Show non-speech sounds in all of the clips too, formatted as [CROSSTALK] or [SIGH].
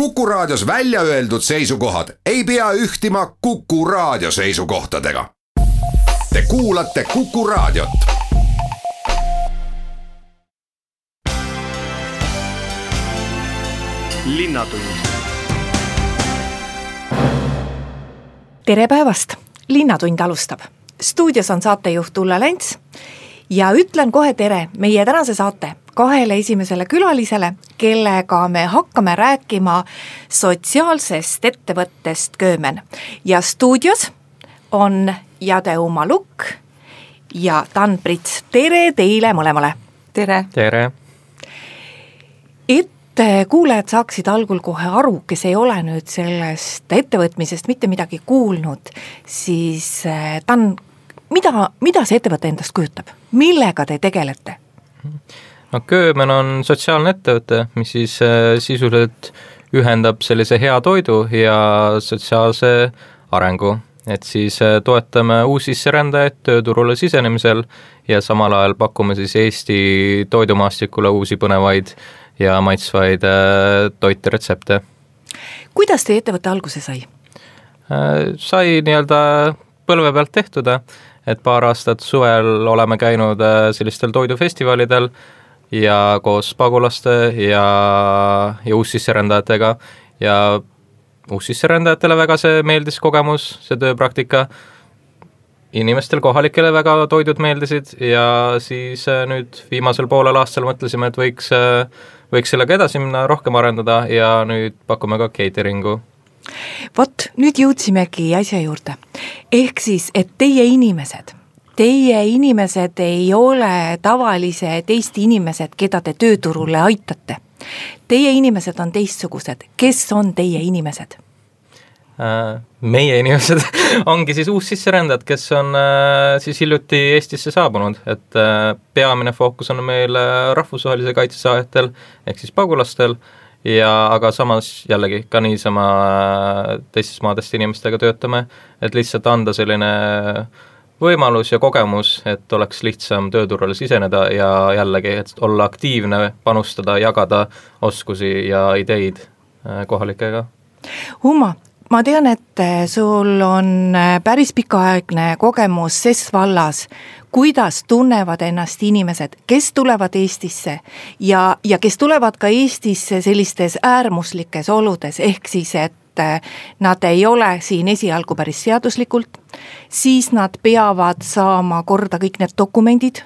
Kuku Raadios välja öeldud seisukohad ei pea ühtima Kuku Raadio seisukohtadega. Te kuulate Kuku Raadiot. tere päevast, Linnatund alustab. stuudios on saatejuht Ulla Lents ja ütlen kohe tere meie tänase saate kahele esimesele külalisele, kellega me hakkame rääkima sotsiaalsest ettevõttest Köömen. ja stuudios on Jade Uma Lukk ja Dan Prits, tere teile mõlemale! tere! tere! et kuulajad saaksid algul kohe aru, kes ei ole nüüd sellest ettevõtmisest mitte midagi kuulnud, siis Dan, mida, mida see ettevõte endast kujutab, millega te tegelete? No Köömen on sotsiaalne ettevõte, mis siis äh, sisuliselt ühendab sellise hea toidu ja sotsiaalse arengu, et siis äh, toetame uussisserändajaid tööturule sisenemisel ja samal ajal pakume siis Eesti toidumaastikule uusi põnevaid ja maitsvaid äh, toite retsepte. kuidas teie ettevõte alguse sai? sai nii-öelda põlve pealt tehtud, et paar aastat suvel oleme käinud sellistel toidufestivalidel ja koos pagulaste ja, ja uussisserändajatega. Ja uussisserändajatele väga see meeldis kogemus, see tööpraktika, inimestel, kohalikele väga toidud meeldisid ja siis äh, nüüd viimasel poolel aastal mõtlesime, et võiks, äh, võiks sellega edasi minna, rohkem arendada ja nüüd pakume ka catering'u. Vot nüüd jõudsimegi asja juurde, ehk siis, et teie inimesed teie inimesed ei ole tavalised Eesti inimesed, keda te tööturule aitate. Teie inimesed on teistsugused, kes on teie inimesed? Äh, meie inimesed [LAUGHS] ongi siis uussisserändajad, kes on äh, siis hiljuti Eestisse saabunud, et äh, peamine fookus on meil rahvusvahelise kaitse saajatel ehk siis pagulastel ja aga samas jällegi ka niisama teistest maadest inimestega töötame, et lihtsalt anda selline äh, võimalus ja kogemus, et oleks lihtsam tööturule siseneda ja jällegi, et olla aktiivne, panustada, jagada oskusi ja ideid äh, kohalikega. Umma, ma tean, et äh, sul on äh, päris pikaaegne kogemus ses vallas, kuidas tunnevad ennast inimesed, kes tulevad Eestisse ja, ja kes tulevad ka Eestisse sellistes äärmuslikes oludes, ehk siis et et eh, nad ei ole siin esialgu päris seaduslikult, siis nad peavad saama korda kõik need dokumendid,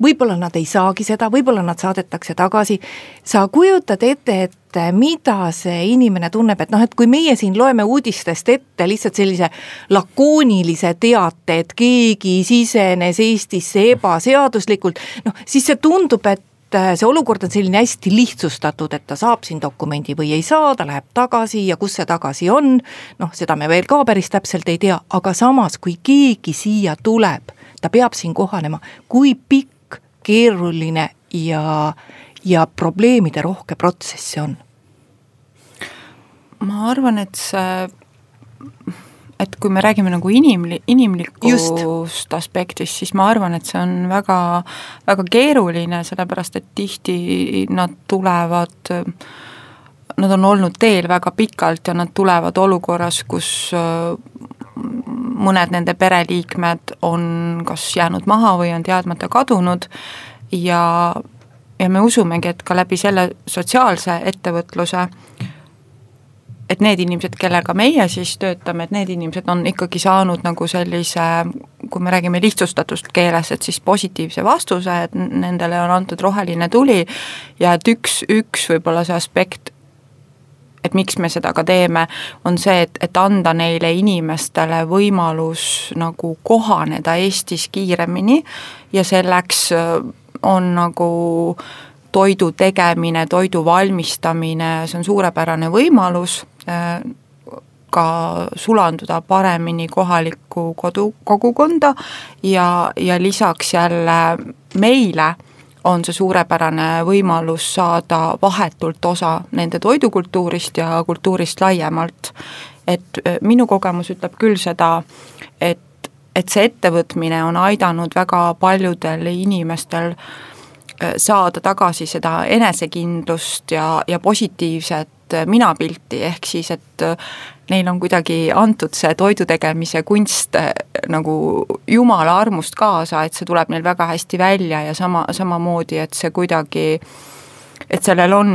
võib-olla nad ei saagi seda, võib-olla nad saadetakse tagasi, sa kujutad ette, et eh, mida see inimene tunneb, et noh, et kui meie siin loeme uudistest ette lihtsalt sellise lakoonilise teate, et keegi sisenes Eestisse ebaseaduslikult, noh siis see tundub, et see olukord on selline hästi lihtsustatud, et ta saab siin dokumendi või ei saa, ta läheb tagasi ja kus see tagasi on, noh, seda me veel ka päris täpselt ei tea, aga samas, kui keegi siia tuleb, ta peab siin kohanema, kui pikk, keeruline ja, ja probleemide rohke protsess see on? ma arvan, et see et kui me räägime nagu inimli-, inimlikust Just. aspektist, siis ma arvan, et see on väga, väga keeruline, sellepärast et tihti nad tulevad, nad on olnud teel väga pikalt ja nad tulevad olukorras, kus mõned nende pereliikmed on kas jäänud maha või on teadmata kadunud ja, ja me usumegi, et ka läbi selle sotsiaalse ettevõtluse äh, et need inimesed, kellega meie siis töötame, et need inimesed on ikkagi saanud nagu sellise, kui me räägime lihtsustatust keeles, et siis positiivse vastuse, et nendele on antud roheline tuli ja et üks, üks võib-olla see aspekt, et miks me seda ka teeme, on see, et, et anda neile inimestele võimalus nagu kohaneda Eestis kiiremini ja selleks äh, on nagu toidu tegemine, toidu valmistamine, see on suurepärane võimalus ka sulanduda paremini kohalikku kodu, kogukonda ja, ja lisaks jälle meile on see suurepärane võimalus saada vahetult osa nende toidukultuurist ja kultuurist laiemalt. et äh, minu kogemus ütleb küll seda, et, et see ettevõtmine on aidanud väga paljudel inimestel äh, saada tagasi seda enesekindlust ja, ja positiivset minapilti, ehk siis, et neil on kuidagi antud see toidu tegemise kunst nagu jumala armust kaasa, et see tuleb neil väga hästi välja ja sama, samamoodi, et see kuidagi, et sellel on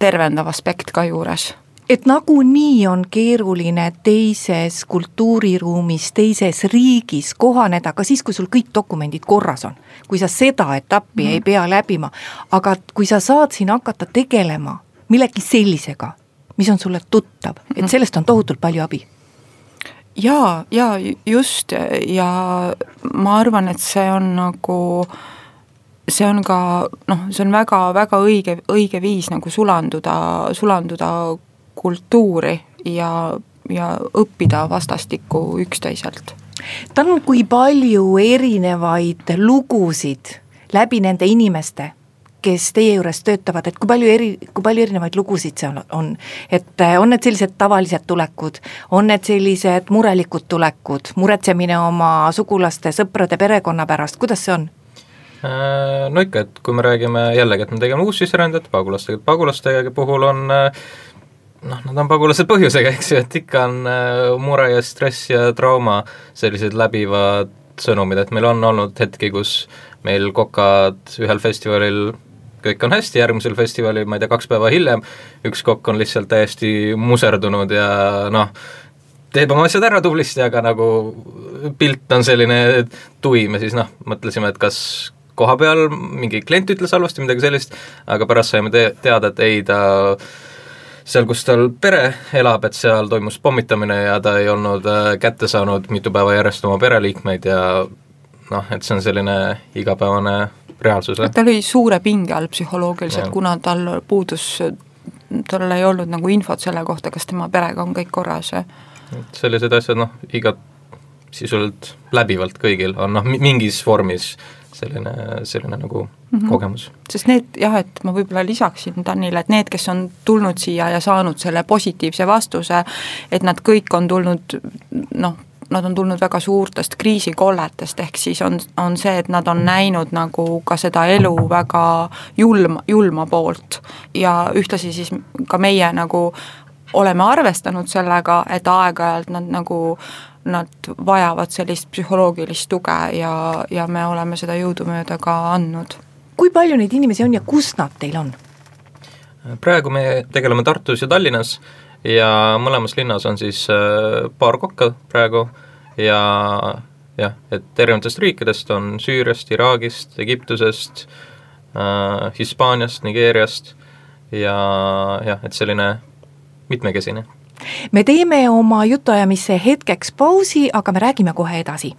tervendav aspekt ka juures et nagunii on keeruline teises kultuuriruumis, teises riigis kohaneda ka siis, kui sul kõik dokumendid korras on. kui sa seda etappi mm. ei pea läbima, aga kui sa saad siin hakata tegelema millegi sellisega, mis on sulle tuttav, et mhm. sellest on tohutult palju abi jaa, jaa, just ja ma arvan, et see on nagu see on ka noh, see on väga-väga õige, õige viis nagu sulanduda, sulanduda kultuuri ja, ja õppida vastastikku üksteiselt. Tan, kui palju erinevaid lugusid läbi nende inimeste, kes teie juures töötavad, et kui palju eri, kui palju erinevaid lugusid seal on? et eh, on need sellised tavalised tulekud, on need sellised murelikud tulekud, muretsemine oma sugulaste, sõprade, perekonna pärast, kuidas see on? Äh, no ikka, et kui me räägime jällegi, et me tegeme uussisserändajate pagulastega, pagulaste puhul on äh, noh, nad on pagulased põhjusega, eks ju, et ikka on äh, mure ja stress ja trauma sellised läbivad sõnumid, et meil on olnud hetki, kus meil kokad ühel festivalil kõik on hästi, järgmisel festivalil, ma ei tea, kaks päeva hiljem, üks kokk on lihtsalt täiesti muserdunud ja noh, teeb oma asjad ära tublisti, aga nagu pilt on selline tuim ja siis noh, mõtlesime, et kas koha peal mingi klient ütles halvasti, midagi sellist, aga pärast saime te teada, et ei, ta seal, kus tal pere elab, et seal toimus pommitamine ja ta ei olnud äh, kätte saanud mitu päeva järjest oma pereliikmeid ja noh, et see on selline igapäevane reaalsus. ta oli suure pinge all psühholoogiliselt, kuna tal puudus, tal ei olnud nagu infot selle kohta, kas tema perega on kõik korras. sellised asjad noh, igat sisuliselt läbivalt kõigil on noh, mingis vormis selline, selline nagu mm -hmm. kogemus. sest need jah, et ma võib-olla lisaksin Tanile, et need, kes on tulnud siia ja saanud selle positiivse vastuse, et nad kõik on tulnud noh, nad on tulnud väga suurtest kriisikolletest, ehk siis on, on see, et nad on näinud nagu ka seda elu väga julm, julma poolt ja ühtlasi siis ka meie nagu oleme arvestanud sellega, et aeg-ajalt nad nagu nad vajavad sellist psühholoogilist tuge ja, ja me oleme seda jõudumööda ka andnud. Kui palju neid inimesi on ja kus nad teil on? praegu me tegeleme Tartus ja Tallinnas ja mõlemas linnas on siis äh, paar kokka praegu ja jah, et erinevatest riikidest on Süüriast, Iraagist, Egiptusest äh,, Hispaaniast, Nigeeriast ja jah, et selline mitmekesine me teeme oma jutuajamisse hetkeks pausi, aga me räägime kohe edasi.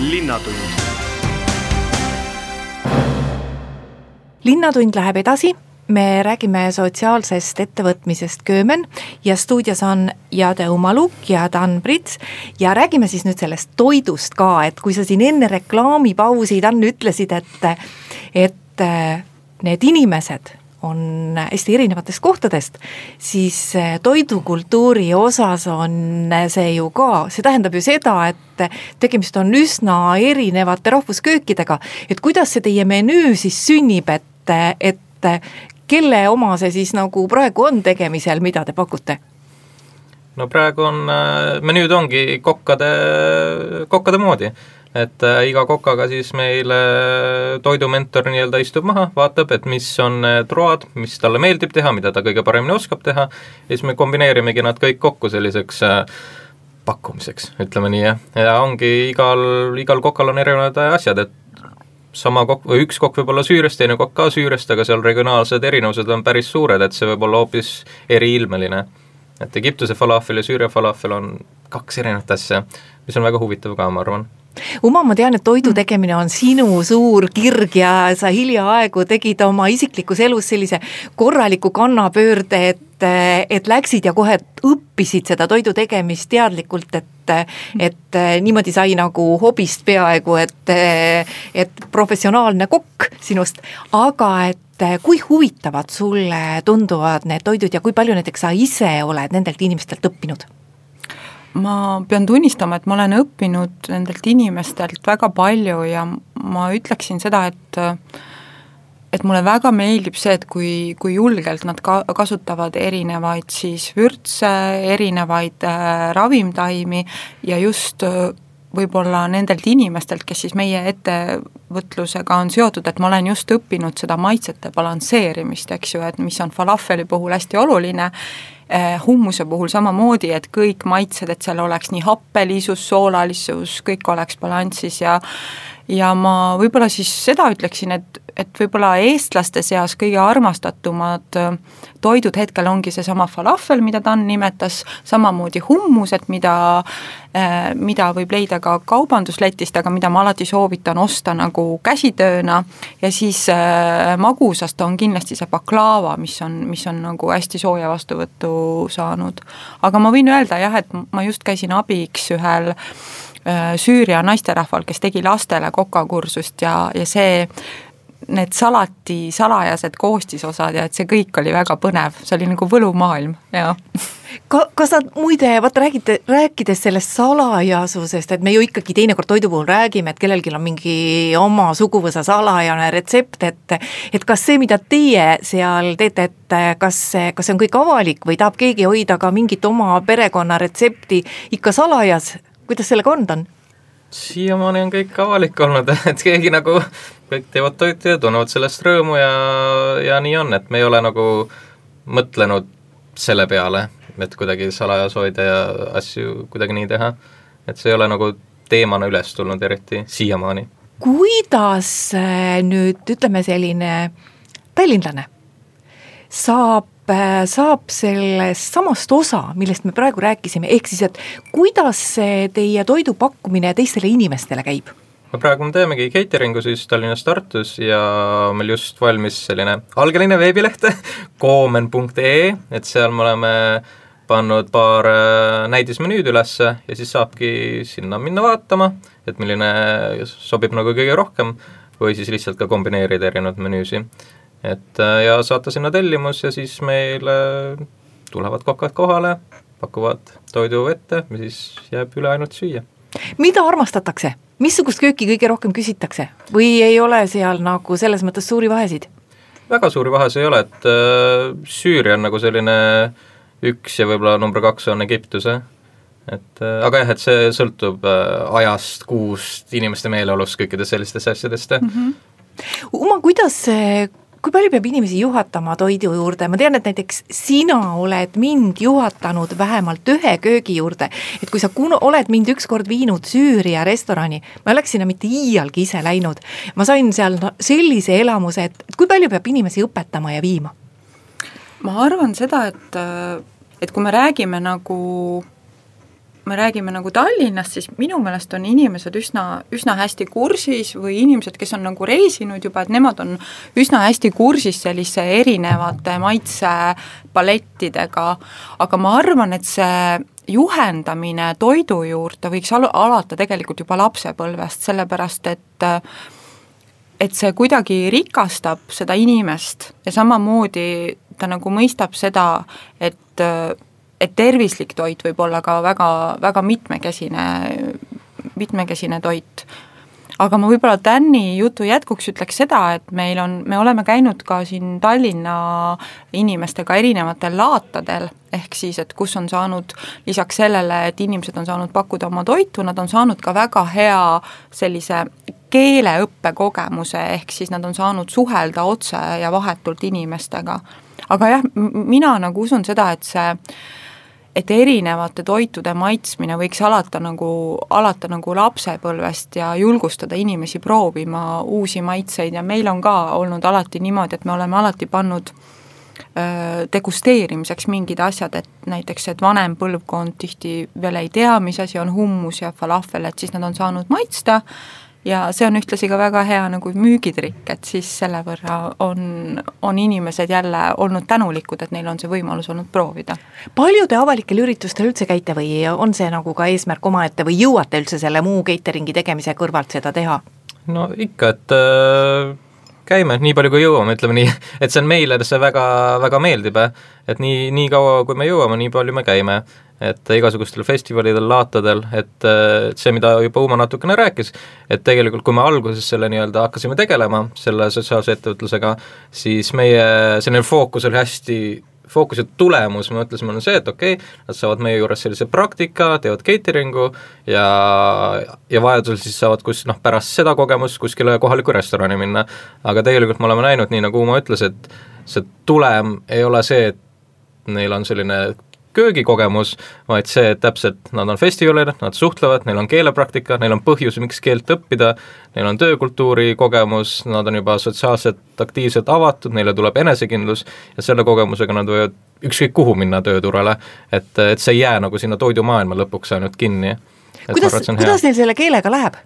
linnatund. Linnatund läheb edasi me räägime sotsiaalsest ettevõtmisest Köömen ja stuudios on Jade Umaluk ja Dan Prits ja räägime siis nüüd sellest toidust ka, et kui sa siin enne reklaamipausi, Dan, ütlesid, et, et need inimesed on hästi erinevatest kohtadest, siis eh, toidukultuuri osas on see ju ka, see tähendab ju seda, et tegemist on üsna erinevate rahvusköökidega. et kuidas see teie menüü siis sünnib, et, et kelle oma see siis nagu praegu on tegemisel, mida te pakute? no praegu on, eh, menüüd ongi kokkade, kokkade moodi et äh, iga kokaga siis meil toidumentor nii-öelda istub maha, vaatab, et mis on need road, mis talle meeldib teha, mida ta kõige paremini oskab teha, ja siis me kombineerimegi nad kõik kokku selliseks äh, pakkumiseks, ütleme nii, jah. ja ongi igal, igal kokal on erinevad asjad, et sama kokk, või üks kokk võib olla Süüriast, teine kokk ka Süüriast, aga seal regionaalsed erinevused on päris suured, et see võib olla hoopis eriilmeline. et Egiptuse falafel ja Süüria falafel on kaks erinevat asja, mis on väga huvitav ka, ma arvan Uma, ma tean, et toidu tegemine on sinu suur kirg ja sa hiljaaegu tegid oma isiklikus elus sellise korraliku kannapöörde, et, et läksid ja kohe õppisid seda toidu tegemist teadlikult, et et niimoodi sai nagu hobist peaaegu, et, et professionaalne kokk sinust, aga et kui huvitavad sulle tunduvad need toidud ja kui palju näiteks sa ise oled nendelt inimestelt õppinud? ma pean tunnistama, et ma olen õppinud nendelt inimestelt väga palju ja ma ütleksin seda, et et mulle väga meeldib see, et kui, kui julgelt nad ka kasutavad erinevaid siis vürtse, erinevaid äh, ravimtaimi ja just äh, võib-olla nendelt inimestelt, kes siis meie ettevõtlusega on seotud, et ma olen just õppinud seda maitsete balansseerimist, eks ju, et mis on falafeli puhul hästi oluline, hummuse puhul samamoodi, et kõik maitsed, et seal oleks nii happelisus, soolalisus, kõik oleks balansis ja ja ma võib-olla siis seda ütleksin, et, et võib-olla eestlaste seas kõige armastatumad äh, toidud hetkel ongi seesama falafel, mida Dan nimetas, samamoodi hummused, mida, äh, mida võib leida ka kaubandusletist, aga mida ma alati soovitan osta nagu käsitööna. Ja siis magusast on kindlasti see baklaava, mis on, mis on nagu hästi sooja vastuvõttu saanud. aga ma võin öelda jah, et ma just käisin abiks ühel Äh, Süüria naisterahval, kes tegi lastele kokakursust ja, ja see need salati salajased koostisosad ja et see kõik oli väga põnev, see oli nagu võlumaailm, jaa. ka, kas nad muide, vaata räägite, rääkides sellest salajasusest, et me ju ikkagi teinekord toidu puhul räägime, et kellelgi on mingi oma suguvõsa salajane retsept, et et kas see, mida teie seal teete, et kas see, kas see on kõik avalik või tahab keegi hoida ka mingit oma perekonna retsepti ikka salajas kuidas sellega on? siiamaani on kõik avalik olnud, [LAUGHS] et keegi nagu, kõik teevad toitu ja tunnevad sellest rõõmu ja, ja nii on, et me ei ole nagu mõtlenud selle peale, et kuidagi salajas hoida ja asju kuidagi nii teha. et see ei ole nagu teemana üles tulnud eriti siiamaani. kuidas äh, nüüd ütleme, selline tallinlane saab Äh, saab sellest samast osa, millest me praegu rääkisime, ehk siis, et kuidas see teie toidu pakkumine teistele inimestele käib? No praegu me teemegi catering'u siis Tallinnas, Tartus ja meil just valmis selline algeline veebileht [LAUGHS] koomen.ee, et seal me oleme pannud paar äh, näidismenüüd ülesse ja siis saabki sinna minna vaatama, et milline sobib nagu kõige rohkem või siis lihtsalt ka kombineerida erinevaid menüüsid et äh, ja saata sinna tellimus ja siis meile tulevad kokad kohale, pakuvad toidu ette ja siis jääb üle ainult süüa. mida armastatakse, missugust kööki kõige rohkem küsitakse või ei ole seal nagu selles mõttes suuri vahesid? väga suuri vahesid ei ole, et äh, Süüria on nagu selline üks ja võib-olla number kaks on Egiptuse, et äh, aga jah, et see sõltub äh, ajast, kuust, inimeste meeleolust, kõikidest sellistest asjadest mm. -hmm. Uma, kuidas see kui palju peab inimesi juhatama toidu juurde, ma tean, et näiteks sina oled mind juhatanud vähemalt ühe köögi juurde, et kui sa kun-, oled mind ükskord viinud Süüria restorani, ma ei oleks sinna mitte iialgi ise läinud, ma sain seal sellise elamuse, et, kui palju peab inimesi õpetama ja viima? ma arvan seda, et, et kui me räägime nagu me räägime nagu Tallinnast, siis minu meelest on inimesed üsna, üsna hästi kursis või inimesed, kes on nagu reisinud juba, et nemad on üsna hästi kursis sellise erinevate maitsepalettidega, aga ma arvan, et see juhendamine toidu juurde võiks al-, alata tegelikult juba lapsepõlvest, sellepärast et et see kuidagi rikastab seda inimest ja samamoodi ta nagu mõistab seda, et et tervislik toit võib olla ka väga, väga mitmekesine, mitmekesine toit. aga ma võib-olla Tänni jutu jätkuks ütleks seda, et meil on, me oleme käinud ka siin Tallinna inimestega erinevatel laatadel, ehk siis, et kus on saanud lisaks sellele, et inimesed on saanud pakkuda oma toitu, nad on saanud ka väga hea sellise keeleõppekogemuse, ehk siis nad on saanud suhelda otse ja vahetult inimestega. aga jah, mina nagu usun seda, et see et erinevate toitude maitsmine võiks alata nagu, alata nagu lapsepõlvest ja julgustada inimesi proovima uusi maitseid ja meil on ka olnud alati niimoodi, et me oleme alati pannud degusteerimiseks mingid asjad, et näiteks, et vanem põlvkond tihti veel ei tea, mis asi on hummus ja falafel, et siis nad on saanud maitsta ja see on ühtlasi ka väga hea nagu müügitrikk, et siis selle võrra on, on inimesed jälle olnud tänulikud, et neil on see võimalus olnud proovida. palju te avalikel üritustel üldse käite või on see nagu ka eesmärk omaette või jõuate üldse selle muu catering'i tegemise kõrvalt seda teha? no ikka, et äh käime nii palju, kui jõuame, ütleme nii, et see on meile, see väga, väga meeldib, et nii, nii kaua, kui me jõuame, nii palju me käime. Et igasugustel festivalidel, laatadel, et see, mida juba Uma natukene rääkis, et tegelikult kui me alguses selle nii-öelda hakkasime tegelema, selle sotsiaalse ettevõtlusega, siis meie selline fookus oli hästi fookuse tulemus, me mõtlesime, on see, et okei okay,, nad saavad meie juures sellise praktika, teevad catering'u ja, ja vajadusel siis saavad kus noh, pärast seda kogemust kuskile kohalikku restorani minna. aga tegelikult me oleme näinud, nii nagu Umo ütles, et see tulem ei ole see, et neil on selline köögikogemus, vaid see, et täpselt nad on festivalil, nad suhtlevad, neil on keelepraktika, neil on põhjus, miks keelt õppida, neil on töökultuuri kogemus, nad on juba sotsiaalselt aktiivselt avatud, neile tuleb enesekindlus ja selle kogemusega nad võivad ükskõik kuhu minna tööturule, et, et see ei jää nagu sinna toidumaailma lõpuks ainult kinni. kuidas, kuidas neil selle keelega läheb?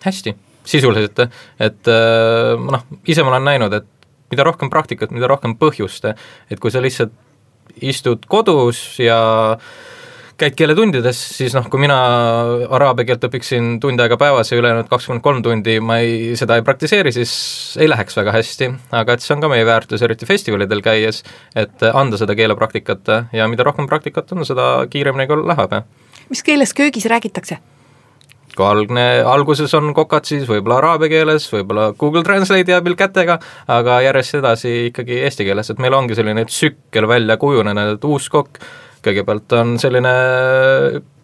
hästi, sisuliselt, et äh, noh, ise ma olen näinud, et mida rohkem praktikat, mida rohkem põhjust, et kui sa lihtsalt istud kodus ja käid keeletundides, siis noh, kui mina araabia keelt õpiksin tund aega päevas ja ülejäänud kakskümmend kolm tundi ma ei, seda ei praktiseeri, siis ei läheks väga hästi, aga et see on ka meie väärtus, eriti festivalidel käies, et anda seda keelepraktikat ja mida rohkem praktikat on, seda kiiremini ka läheb. mis keeles köögis räägitakse? Kui algne, alguses on kokad siis võib-olla araabia keeles, võib-olla Google Translate'i abil kätega, aga järjest edasi ikkagi eesti keeles, et meil ongi selline tsükkel välja kujunenud, et uus kokk. Kõigepealt on selline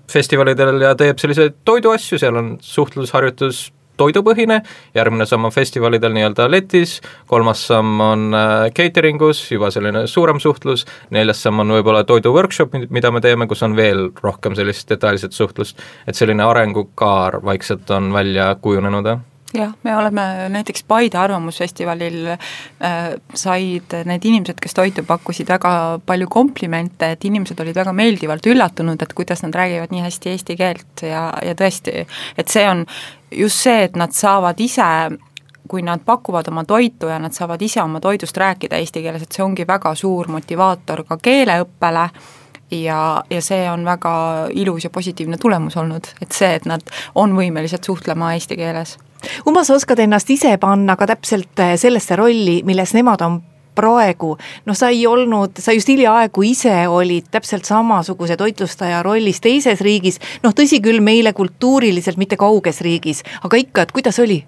festivalidel ja teeb selliseid toiduasju, seal on suhtlusharjutus toidupõhine, järgmine samm on festivalidel nii-öelda letis, kolmas samm on äh, catering us, juba selline suurem suhtlus, neljas samm on võib-olla toidu workshop, mida me teeme, kus on veel rohkem sellist detailset suhtlust, et selline arengukaar vaikselt on välja kujunenud, jah? Jah, me oleme näiteks Paide Arvamusfestivalil äh, said need inimesed, kes toitu pakkusid, väga palju komplimente, et inimesed olid väga meeldivalt üllatunud, et kuidas nad räägivad nii hästi eesti keelt ja, ja tõesti, et see on just see, et nad saavad ise kui nad pakuvad oma toitu ja nad saavad ise oma toidust rääkida eesti keeles, et see ongi väga suur motivaator ka keeleõppele ja, ja see on väga ilus ja positiivne tulemus olnud, et see, et nad on võimelised suhtlema eesti keeles. Uma, sa oskad ennast ise panna ka täpselt äh, sellesse rolli, milles nemad on praegu, noh, sa ei olnud, sa just hiljaaegu ise olid täpselt samasuguse toitlustaja rollis teises riigis, noh, tõsi küll, meile kultuuriliselt mitte kauges riigis, aga ikka, et kuidas oli?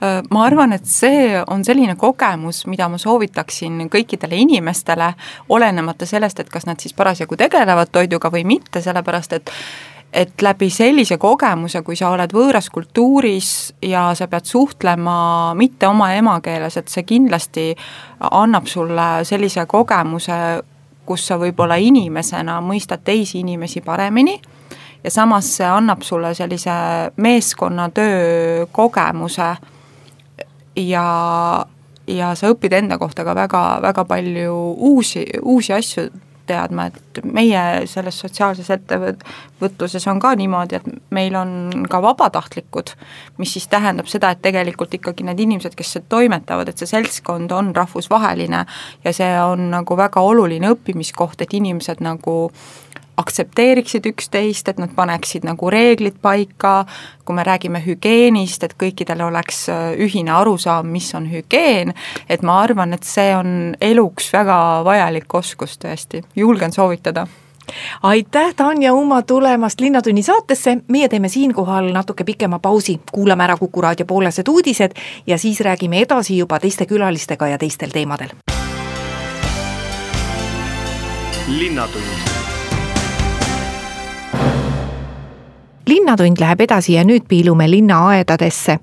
Ma arvan, et see on selline kogemus, mida ma soovitaksin kõikidele inimestele, olenemata sellest, et kas nad siis parasjagu tegelevad toiduga või mitte, sellepärast et et läbi sellise kogemuse, kui sa oled võõras kultuuris ja sa pead suhtlema mitte oma emakeeles, et see kindlasti annab sulle sellise kogemuse, kus sa võib-olla inimesena mõistad teisi inimesi paremini ja samas see annab sulle sellise meeskonnatöö kogemuse. Ja, ja sa õpid enda kohta ka väga, väga palju uusi, uusi asju teadma, et meie selles sotsiaalses ettevõtluses on ka niimoodi, et meil on ka vabatahtlikud, mis siis tähendab seda, et tegelikult ikkagi need inimesed, kes toimetavad, et see seltskond on rahvusvaheline ja see on nagu väga oluline õppimiskoht, et inimesed nagu aktsepteeriksid üksteist, et nad paneksid nagu reeglid paika, kui me räägime hügieenist, et kõikidel oleks äh, ühine arusaam, mis on hügieen, et ma arvan, et see on eluks väga vajalik oskus tõesti, julgen soovitada. Aitäh, Tanja Uma tulemast Linnatunni saatesse, meie teeme siinkohal natuke pikema pausi, kuulame ära Kuku raadio poolesed uudised ja siis räägime edasi juba teiste külalistega ja teistel teemadel. linnatund linnatund läheb edasi ja nüüd piilume linnaaedadesse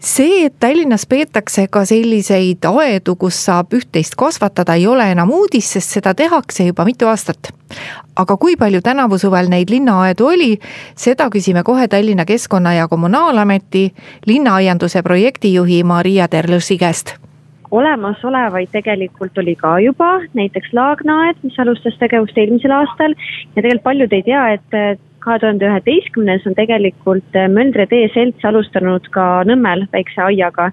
see, et Tallinnas peetakse ka selliseid aedu, kus saab üht-teist kasvatada, ei ole enam uudis, sest seda tehakse juba mitu aastat. aga kui palju tänavu suvel neid linnaaedu oli, seda küsime kohe Tallinna Keskkonna- ja Kommunaalameti linnaaianduse projektijuhi Maria Terlusi käest. Olemasolevaid tegelikult oli ka juba, näiteks Laagnaaed, mis alustas tegevust eelmisel aastal. Ja tegelikult paljud ei tea, et kahe tuhande üheteistkümnes on tegelikult äh, Möldre tee selts alustanud ka Nõmmel väikse aiaga.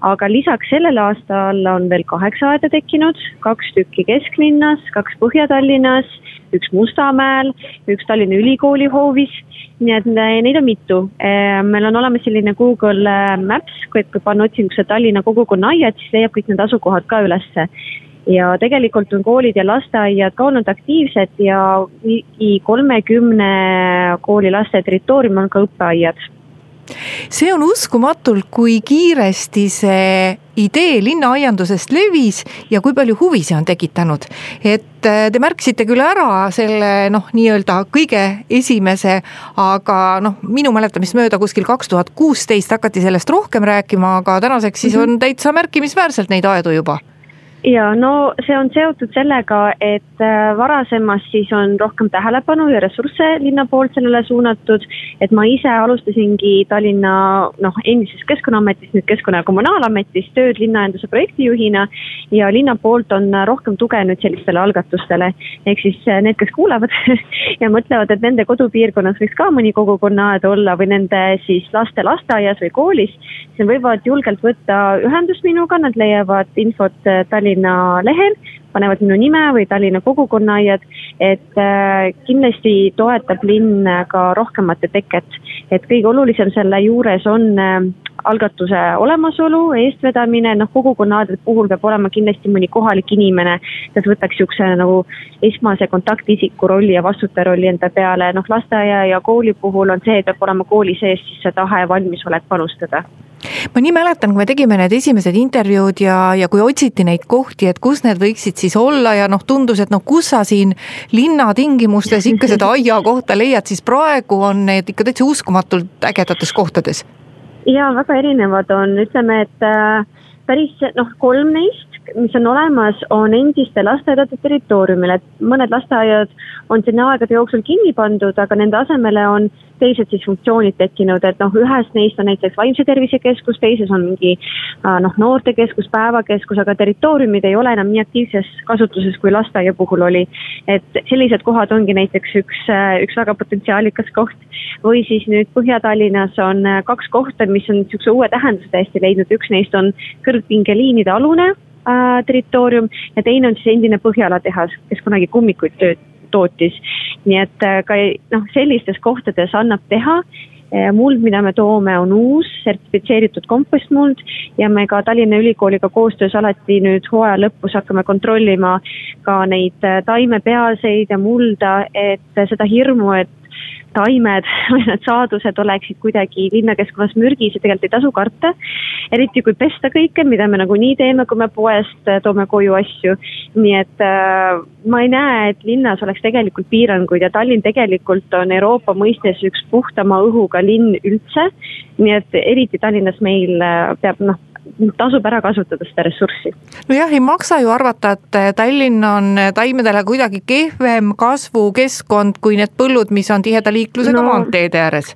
aga lisaks sellel aastal on veel kaheksa aeda tekkinud, kaks tükki kesklinnas, kaks Põhja-Tallinnas, üks Mustamäel, üks Tallinna Ülikooli hoovis. nii et äh, neid on mitu. Äh, meil on olemas selline Google Maps, kui panna otsingusse Tallinna kogukonna aiad, siis leiab kõik need asukohad ka ülesse ja tegelikult on koolid ja lasteaiad ka olnud aktiivsed ja ligi kolmekümne kooli laste territooriumil on ka õppeaiad. See on uskumatult, kui kiiresti see idee linnaaiandusest levis ja kui palju huvi see on tekitanud. et äh, te märkisite küll ära selle noh, nii-öelda kõige esimese, aga noh, minu mäletamist mööda kuskil kaks tuhat kuusteist hakati sellest rohkem rääkima, aga tänaseks siis on täitsa märkimisväärselt neid aedu juba ja no see on seotud sellega, et äh, varasemas siis on rohkem tähelepanu ja ressursse linna poolt sellele suunatud. et ma ise alustasingi Tallinna noh, endises Keskkonnaametis, nüüd Keskkonna- ja Kommunaalametis tööd linnaenduse projektijuhina. ja linna poolt on rohkem tuge nüüd sellistele algatustele. ehk siis äh, need, kes kuulavad [LAUGHS] ja mõtlevad, et nende kodupiirkonnas võiks ka mõni kogukonnaaed olla või nende siis laste lasteaias või koolis. siis nad võivad julgelt võtta ühendust minuga, nad leiavad infot äh, Tallinna Tallinna lehel, panevad minu nime või Tallinna kogukonnaaiad, et äh, kindlasti toetab linn ka rohkemate teket. et kõige olulisem selle juures on äh, algatuse olemasolu, eestvedamine, noh kogukonnaaadade puhul peab olema kindlasti mõni kohalik inimene, kes võtaks niisuguse nagu esmase kontaktisiku rolli ja vastutaja rolli enda peale, noh lasteaia ja kooli puhul on see, peab olema kooli sees siis see tahe ja valmisolek panustada ma nii mäletan, kui me tegime need esimesed intervjuud ja, ja kui otsiti neid kohti, et kus need võiksid siis olla ja noh, tundus, et noh, kus sa siin linna tingimustes ikka seda [LAUGHS] aiakohta leiad, siis praegu on need ikka täitsa uskumatult ägedates kohtades. ja väga erinevad on, ütleme, et äh, päris noh, kolm neist mis on olemas, on endiste lasteaedade territooriumil, et mõned lasteaiad on sinna aegade jooksul kinni pandud, aga nende asemele on teised siis funktsioonid tekkinud, et noh, ühes neist on näiteks vaimse tervise keskus, teises on mingi äh, noh, noortekeskus, päevakeskus, aga territooriumid ei ole enam nii aktiivses kasutuses, kui lasteaia puhul oli. et sellised kohad ongi näiteks üks, äh, üks väga potentsiaalikas koht. või siis nüüd Põhja-Tallinnas on äh, kaks kohta, mis on niisuguse uue tähenduse täiesti leidnud, üks neist on kõrgpingeliinide alune äh, territoorium ja teine on siis endine Põhjala tehas, kes kunagi kummikuid tööd, tootis. nii et äh, ka noh, sellistes kohtades annab teha äh, muld, mida me toome, on uus sertifitseeritud kompostmuld ja me ka Tallinna Ülikooliga koostöös alati nüüd hooaja lõpus hakkame kontrollima ka neid äh, taimepealseid ja mulda, et seda hirmu, et taimed [LAUGHS] või need saadused oleksid kuidagi linnakeskkonnas mürgis ja tegelikult ei tasu karta. eriti kui pesta kõike, mida me nagunii teeme, kui me poest äh, toome koju asju. nii et äh, ma ei näe, et linnas oleks tegelikult piiranguid ja Tallinn tegelikult on Euroopa mõistes üks puhtama õhuga linn üldse. nii et eriti Tallinnas meil äh, peab noh tasub ära kasutada seda ressurssi. nojah, ei maksa ju arvata, et eh, Tallinn on eh, taimedele kuidagi kehvem kasvukeskkond kui need põllud, mis on tiheda liiklusega no, maanteede ääres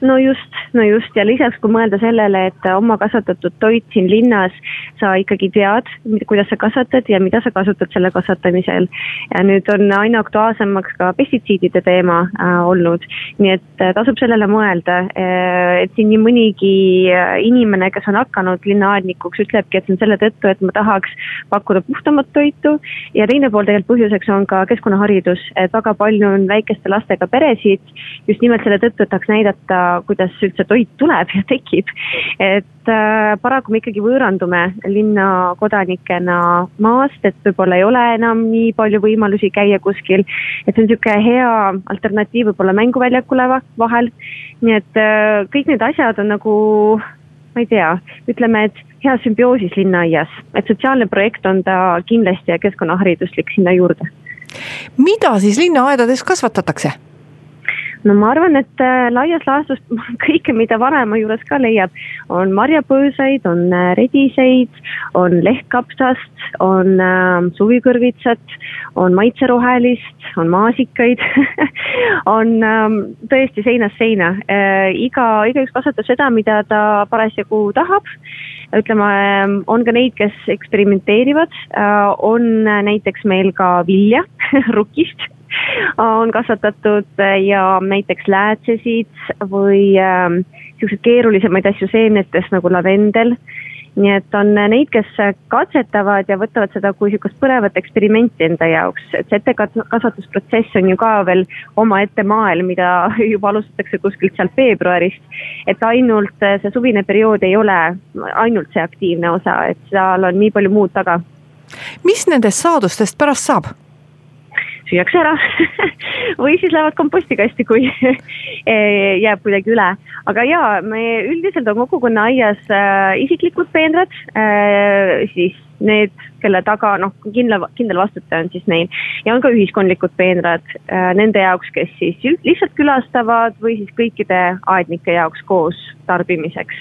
no just, no just. Ja lisaks, kui mõelda sellele, et oma kasvatatud toit siin linnas, sa ikkagi tead, kuidas sa kasvatad ja mida sa kasutad selle kasvatamisel. ja nüüd on aina aktuaalsemaks ka pestitsiidide teema äh, olnud, nii et äh, tasub sellele mõelda. Äh,, et siin nii mõnigi äh, inimene, kes on hakanud linnaaednikuks, ütlebki, et see on selle tõttu, et ma tahaks pakkuda puhtamat toitu. Ja teine pool tegelikult põhjuseks on ka keskkonnaharidus, et väga palju on väikeste lastega peresid just nimelt selle tõttu, et tahaks näidata kuidas üldse toit tuleb ja tekib. et äh, paraku me ikkagi võõrandume linna kodanikena maast, et võib-olla ei ole enam nii palju võimalusi käia kuskil. et see on niisugune hea alternatiiv võib-olla mänguväljakule vahel. nii et äh, kõik need asjad on nagu ma ei tea, ütleme, et hea sümbioosis linnaaias, et sotsiaalne projekt on ta kindlasti ja keskkonnahariduslik sinna juurde. mida siis linnaaedades kasvatatakse? No ma arvan, et äh, laias laastus [LAUGHS] kõike, mida vanaema juures ka leiab, on marjapõõsaid, on äh, rediseid, on lehtkapsast, on äh, suvikõrvitsat, on maitserohelist, on maasikaid [LAUGHS] on äh, tõesti seinast seina. Äh,. iga, igaüks kasvatab seda, mida ta parasjagu tahab. Ütleme, ähm, on ka neid, kes eksperimenteerivad, äh, on näiteks meil ka vilja [LAUGHS] rukist [LAUGHS] on kasvatatud ja näiteks läätsesid või äh, siukseid keerulisemaid asju seemnetest nagu lavendel. nii et on neid, kes katsetavad ja võtavad seda kui sihukest põnevat eksperimenti enda jaoks, et see ettekasvatusprotsess on ju ka veel omaette maailm, mida [LAUGHS] juba alustatakse kuskilt sealt veebruarist. et ainult see suvine periood ei ole ainult see aktiivne osa, et seal on nii palju muud taga mis nendest saadustest pärast saab? Süüakse ära [LAUGHS] või siis lähevad kompostikasti, kui [LAUGHS] jääb kuidagi üle. aga jaa, me üldiselt on kogukonna aias äh, isiklikud peenrad äh,, siis need, kelle taga noh, kindla, kindel vastutaja on siis neil ja on ka ühiskondlikud peenrad äh, nende jaoks, kes siis lihtsalt külastavad või siis kõikide aednike jaoks koos tarbimiseks.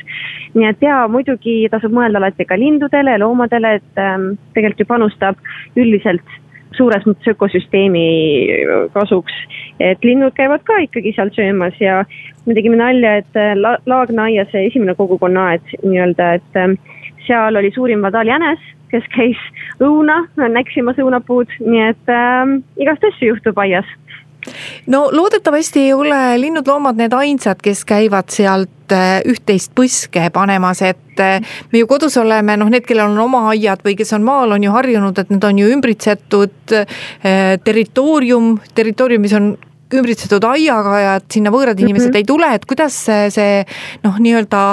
nii et jaa, muidugi tasub mõelda alati ka lindudele ja loomadele, et ähm, tegelikult ju panustab üldiselt suures mõttes ökosüsteemi kasuks. et linnud käivad ka ikkagi seal söömas ja me tegime nalja, et äh, la-, Laagna aias see esimene kogukonnaaed nii-öelda, et ähm, seal oli suurim vadaaljänes, kes käis õuna näksimas õunapuud, nii et äh, igast asju juhtub aias no loodetavasti ei ole linnud-loomad need ainsad, kes käivad sealt äh, üht-teist põske panemas, et äh, me ju kodus oleme, noh, need, kellel on oma aiad või kes on maal, on ju harjunud, et need on ju ümbritsetud äh, territoorium, territooriumis on ümbritsetud aiaga ja et sinna võõrad inimesed mm -hmm. ei tule, et kuidas see, see noh, nii-öelda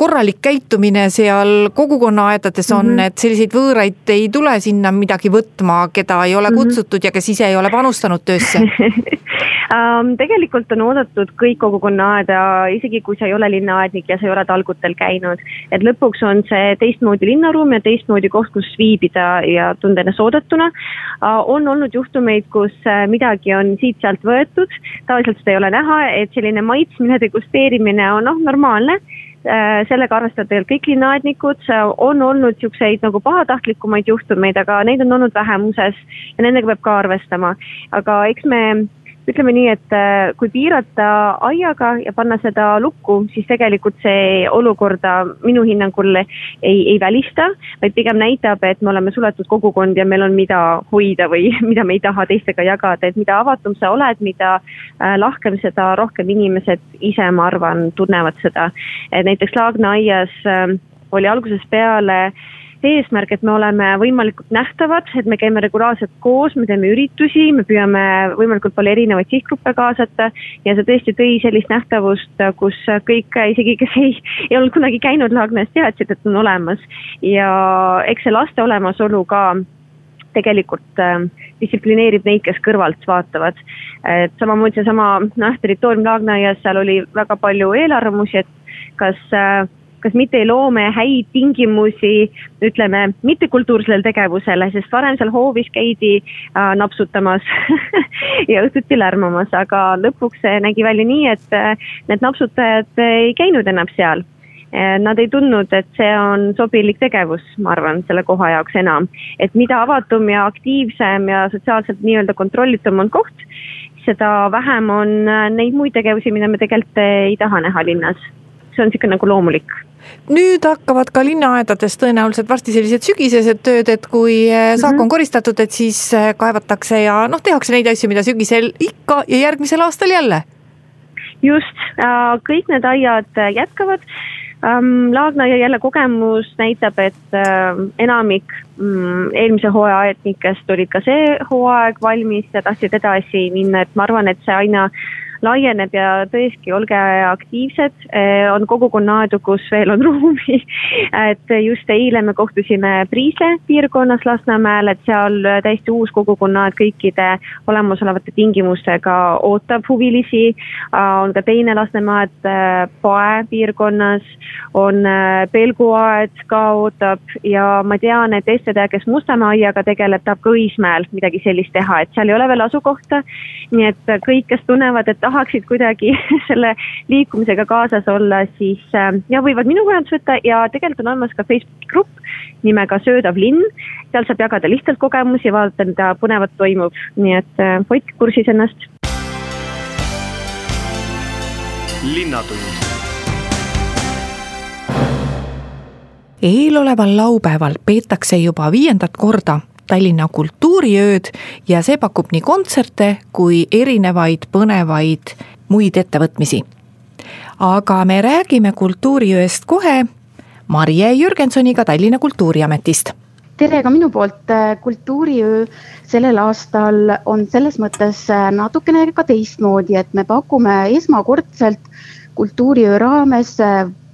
korralik käitumine seal kogukonnaaedades on mm, -hmm. et selliseid võõraid ei tule sinna midagi võtma, keda ei ole mhm. kutsutud ja kes ise ei ole panustanud töösse um,? [LAUGHS] tegelikult on oodatud kõik kogukonnaaeda, isegi kui sa ei ole linnaaednik ja sa ei ole talgutel käinud. et lõpuks on see teistmoodi linnaruum ja teistmoodi koht, kus viibida ja tunda ennast oodatuna uh,. on olnud juhtumeid, kus uh, midagi on siit-sealt võetud, tavaliselt seda ei ole näha, et selline maitsmine, degusteerimine on noh, normaalne Äh, sellega arvestavad tegelikult kõik linnaaednikud, on olnud niisuguseid nagu pahatahtlikumaid juhtumeid, aga neid on olnud vähemuses ja nendega peab ka arvestama. aga eks me ütleme nii, et äh, kui piirata aiaga ja panna seda lukku, siis tegelikult see olukorda minu hinnangul ei, ei välista, vaid pigem näitab, et me oleme suletud kogukond ja meil on, mida hoida või [LAUGHS] mida me ei taha teistega jagada, et mida avatum sa oled, mida äh, lahkem, seda rohkem inimesed ise, ma arvan, tunnevad seda. näiteks Laagna aias äh, oli algusest peale äh, eesmärk, et me oleme võimalikult nähtavad, et me käime regulaarselt koos, me teeme üritusi, me püüame võimalikult palju erinevaid sihtgruppe kaasata ja see tõesti tõi sellist nähtavust, kus kõik, isegi kes ei, ei olnud kunagi käinud Laagnas, teadsid, et on olemas. ja eks see laste olemasolu ka tegelikult äh, distsiplineerib neid, kes kõrvalt vaatavad. et samamoodi seesama noh, territoorium Laagnaaias, seal oli väga palju eelarvamusi, et kas äh, kas mitte ei loo me häid tingimusi, ütleme, mittekultuursele tegevusele, sest varem seal hoovis käidi äh, napsutamas [LAUGHS] ja õhtuti lärmamas, aga lõpuks nägi välja nii, et äh, need napsutajad ei käinud enam seal äh, Nad ei tundnud, et see on sobilik tegevus, ma arvan, selle koha jaoks enam. et mida avatum ja aktiivsem ja sotsiaalselt nii-öelda kontrollitum on koht, seda vähem on äh, neid muid tegevusi, mida me tegelikult ei taha näha linnas. see on niisugune nagu loomulik nüüd hakkavad ka linnaaedades tõenäoliselt varsti sellised sügisesed tööd, et kui eh, saak mhm. on koristatud, et siis eh, kaevatakse ja noh, tehakse neid asju, mida sügisel ikka ja järgmisel aastal jälle. just, äh, kõik need aiad äh, jätkavad. Ähm, Laagnaia jälle kogemus näitab, et äh, enamik mm, eelmise hooaja aednikest olid ka see hooaeg valmis ja tahtsid edasi minna, et ma arvan, et see aina laieneb ja tõesti, olge aktiivsed, eh, on kogukonnaaedu, kus veel on [LAUGHS] ruumi. et just eile me kohtusime Priisle piirkonnas Lasnamäel, et seal täiesti uus kogukonnaaed kõikide olemasolevate tingimustega ootab huvilisi. on ka teine Lasnamäed eh, Pae piirkonnas, on eh, Pelguaed ka ootab ja ma tean, et Estetäe, kes Mustamäe aiaga tegeleb, tahab ka Õismäel midagi sellist teha, et seal ei ole veel asukohta. nii et kõik, kes tunnevad, et tahaksid kuidagi [LAUGHS] selle liikumisega kaasas olla, siis äh, jah, võivad minuga ühendust võtta ja tegelikult on olemas ka Facebooki grupp nimega Söödav linn. seal saab jagada lihtsalt kogemusi, vaadata, mida põnevat toimub, nii et äh, hoidke kursis ennast. linnatund eeloleval laupäeval peetakse juba viiendat korda Tallinna kultuuriööd ja see pakub nii kontserte kui erinevaid põnevaid muid ettevõtmisi. aga me räägime kultuuriööst kohe Marje Jürgensoniga Tallinna Kultuuriametist tere ka minu poolt, kultuuriöö sellel aastal on selles mõttes natukene ka teistmoodi, et me pakume esmakordselt kultuuriöö raames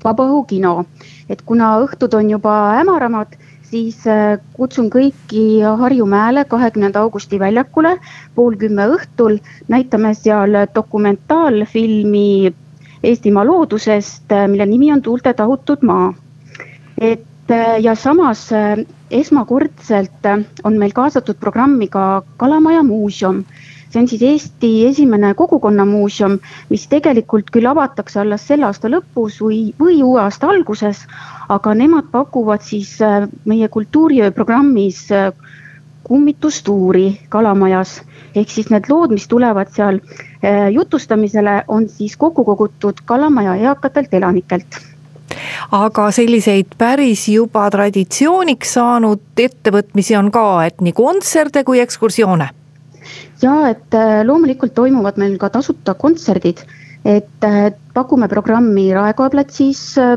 vabaõhukino. et kuna õhtud on juba hämaramad, siis äh, kutsun kõiki Harjumäele kahekümnenda augusti väljakule pool kümme õhtul. näitame seal dokumentaalfilmi Eestimaa loodusest, äh, mille nimi on Tuulte tahutud maa. et ja samas esmakordselt on meil kaasatud programmi ka Kalamaja muuseum see on siis Eesti esimene kogukonnamuuseum, mis tegelikult küll avatakse alles selle aasta lõpus või, või uue aasta alguses. aga nemad pakuvad siis äh, meie kultuuriöö programmis äh, kummitustuuri Kalamajas. ehk siis need lood, mis tulevad seal äh, jutustamisele, on siis kokku kogutud Kalamaja eakatelt elanikelt aga selliseid päris juba traditsiooniks saanud ettevõtmisi on ka, et nii kontserte kui ekskursioone ja et äh, loomulikult toimuvad meil ka tasuta kontserdid, et äh, pakume programmi Raekoja platsis, äh,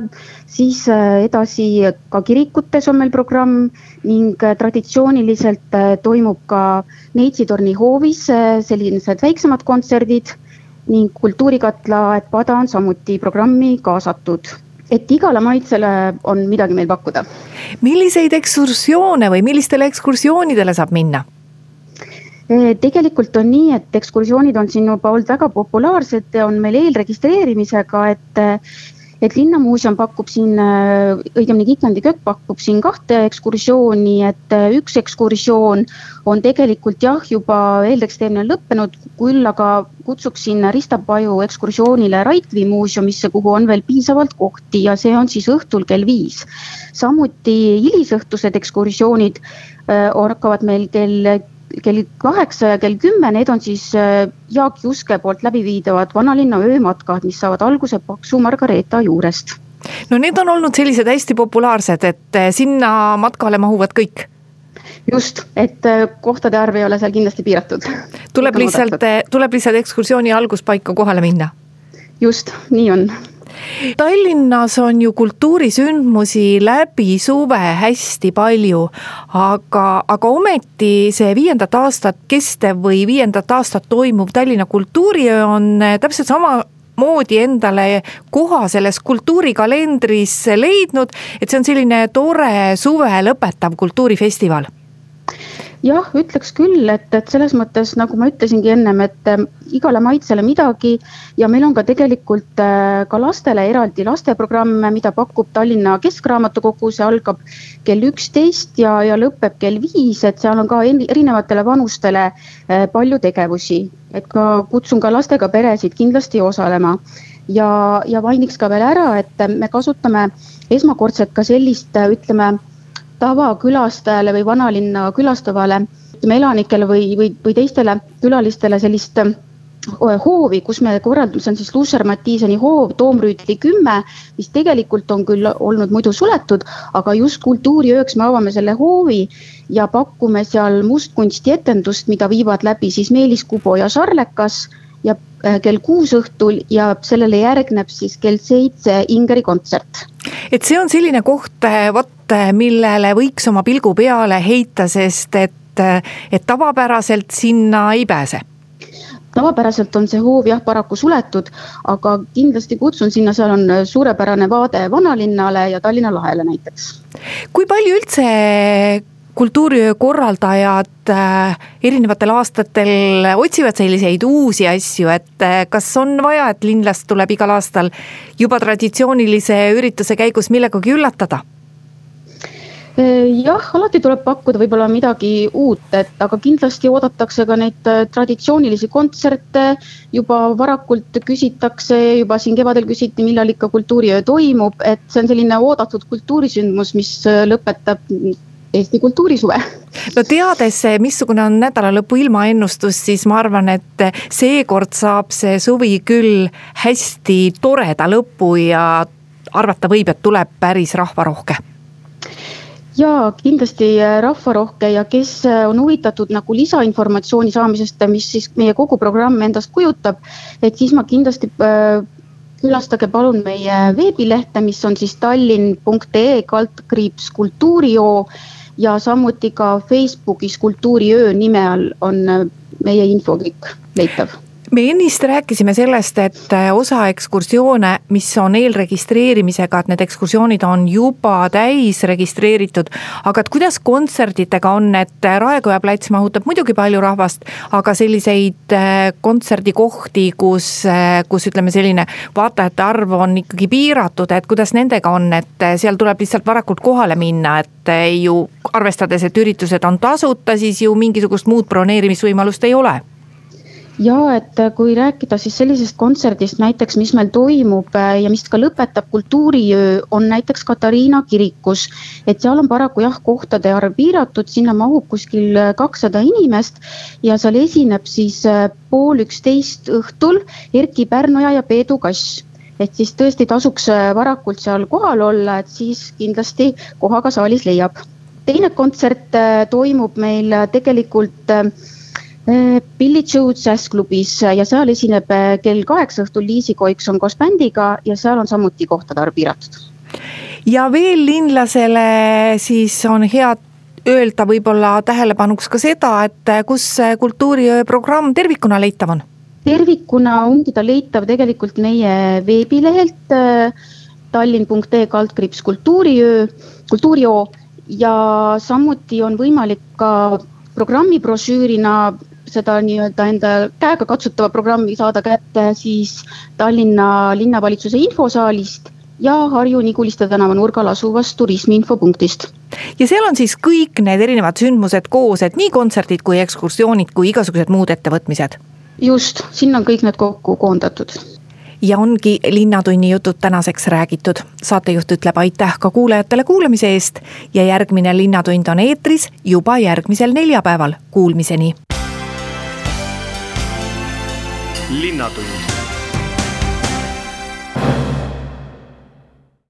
siis edasi ka kirikutes on meil programm ning traditsiooniliselt toimub ka Neitsi-torni hoovis sellised väiksemad kontserdid ning Kultuurikatla aed Pada on samuti programmi kaasatud et igale maitsele on midagi meil pakkuda. milliseid ekskursioone või millistele ekskursioonidele saab minna? Tegelikult on nii, et ekskursioonid on siin juba olnud väga populaarsed, on meil eelregistreerimisega, et et linnamuuseum pakub siin, õigemini Kiikendi köök pakub siin kahte ekskursiooni, et üks ekskursioon on tegelikult jah, juba eelregistreerimine lõppenud, küll aga kutsuksin Risto Paju ekskursioonile Raikvi muuseumisse, kuhu on veel piisavalt kohti ja see on siis õhtul kell viis. samuti hilisõhtused ekskursioonid hakkavad meil kell kell kaheksa ja kell kümme, need on siis äh, Jaak Juske poolt läbiviidavad vanalinna öömatkad, mis saavad alguse Paksu Margareeta juurest. no need on olnud sellised hästi populaarsed, et äh, sinna matkale mahuvad kõik just, et äh, kohtade arv ei ole seal kindlasti piiratud. tuleb lihtsalt, tuleb lihtsalt ekskursiooni alguspaika kohale minna. Just, nii on. Tallinnas on ju kultuurisündmusi läbi suve hästi palju, aga, aga ometi see viiendat aastat kestev või viiendat aastat toimuv Tallinna kultuuriöö on täpselt sama moodi endale koha selles kultuurikalendris leidnud, et see on selline tore suve lõpetav kultuurifestival jah, ütleks küll, et, et selles mõttes, nagu ma ütlesingi ennem, et äh, igale maitsele midagi ja meil on ka tegelikult äh, ka lastele eraldi lasteprogramme, mida pakub Tallinna Keskraamatukogu, see algab kell üksteist ja, ja lõpeb kell viis, et seal on ka erinevatele vanustele äh, palju tegevusi, et ka kutsun ka lastega peresid kindlasti osalema. Ja, ja mainiks ka veel ära, et me kasutame esmakordselt ka sellist, ütleme tavakülastajale või vanalinna külastavale ütleme elanikele või, või, või teistele külalistele sellist äh, hoovi, kus me korraldame, see on siis Lusser-Matiiseni hoov, Toomrüütli kümme, mis tegelikult on küll olnud muidu suletud, aga just kultuuriööks me avame selle hoovi ja pakume seal mustkunstietendust, mida viivad läbi siis Meelis Kubo ja Šarlekas ja äh, kell kuus õhtul ja sellele järgneb siis kell seitse Ingeri kontsert. et see on selline koht, äh, vot millele võiks oma pilgu peale heita, sest et, et tavapäraselt sinna ei pääse tavapäraselt on see hoov jah, paraku suletud, aga kindlasti kutsun sinna, seal on suurepärane vaade vanalinnale ja Tallinna lahele näiteks. kui palju üldse kultuuriöö korraldajad äh, erinevatel aastatel otsivad selliseid uusi asju, et äh, kas on vaja, et linlast tuleb igal aastal juba traditsioonilise ürituse käigus millegagi üllatada? Äh, jah, alati tuleb pakkuda võib-olla midagi uut, et aga kindlasti oodatakse ka neid traditsioonilisi kontserte. juba varakult küsitakse, juba siin kevadel küsiti, millal ikka kultuuriöö toimub, et see on selline oodatud kultuurisündmus, mis lõpetab Eesti kultuurisuve. no teades, missugune on nädalalõpu ilmaennustus, siis ma arvan, et seekord saab see suvi küll hästi toreda lõpu ja arvata võib, et tuleb päris rahvarohke ja kindlasti rahvarohke ja kes on huvitatud nagu lisainformatsiooni saamisest, mis siis meie kogu programm endast kujutab, et siis ma kindlasti külastage palun meie veebilehte, mis on siis tallinn.ee kaldkriips kultuurijoo ja samuti ka Facebookis Kultuuriöö nime all on äh, meie info kõik leitav me ennist rääkisime sellest, et äh, osa ekskursioone, mis on eelregistreerimisega, et need ekskursioonid on juba täis registreeritud. aga et kuidas kontsertidega on, et äh, Raekoja plats mahutab muidugi palju rahvast, aga selliseid äh, kontserdikohti, kus, kus ütleme, selline vaatajate arv on ikkagi piiratud, et kuidas nendega on, et seal tuleb lihtsalt varakult kohale minna, et ju arvestades, et üritused on tasuta, siis ju mingisugust muud broneerimisvõimalust ei ole ja et äh, kui rääkida siis sellisest kontserdist näiteks, mis meil toimub äh, ja mis ka lõpetab kultuuriöö, on näiteks Katariina kirikus. et seal on paraku jah, kohtade arv piiratud, sinna mahub kuskil äh, kakssada inimest ja seal esineb siis pool üksteist õhtul Erkki Pärnoja ja Peedu Kass et siis tõesti tasuks varakult seal kohal olla, et siis kindlasti koha ka saalis leiab. teine kontsert toimub meil tegelikult Billy Joe džässklubis ja seal esineb äh, kell kaheksa õhtul Liisi Koikson koos bändiga ja seal on samuti kohtade arv piiratud. ja veel linlasele siis on hea öelda võib-olla tähelepanuks ka seda, et äh, kus kultuuriöö programm tervikuna leitav on? tervikuna ongi ta leitav tegelikult meie veebilehelt äh, tallinn.ee kaldkriips kultuuriöö, kultuurioo ja samuti on võimalik ka programmi brošüürina seda nii-öelda enda käega katsutava programmi saada kätte siis Tallinna linnavalitsuse infosaalist ja Harju-Niguliste tänava nurgal asuvast turismiinfopunktist. ja seal on siis kõik need erinevad sündmused koos, et nii kontserdid kui ekskursioonid kui igasugused muud ettevõtmised? just, sinna on kõik need kokku koondatud ja ongi Linnatunni jutud tänaseks räägitud. saatejuht ütleb aitäh ka kuulajatele kuulamise eest ja järgmine Linnatund on eetris juba järgmisel neljapäeval. Kuulmiseni linnatund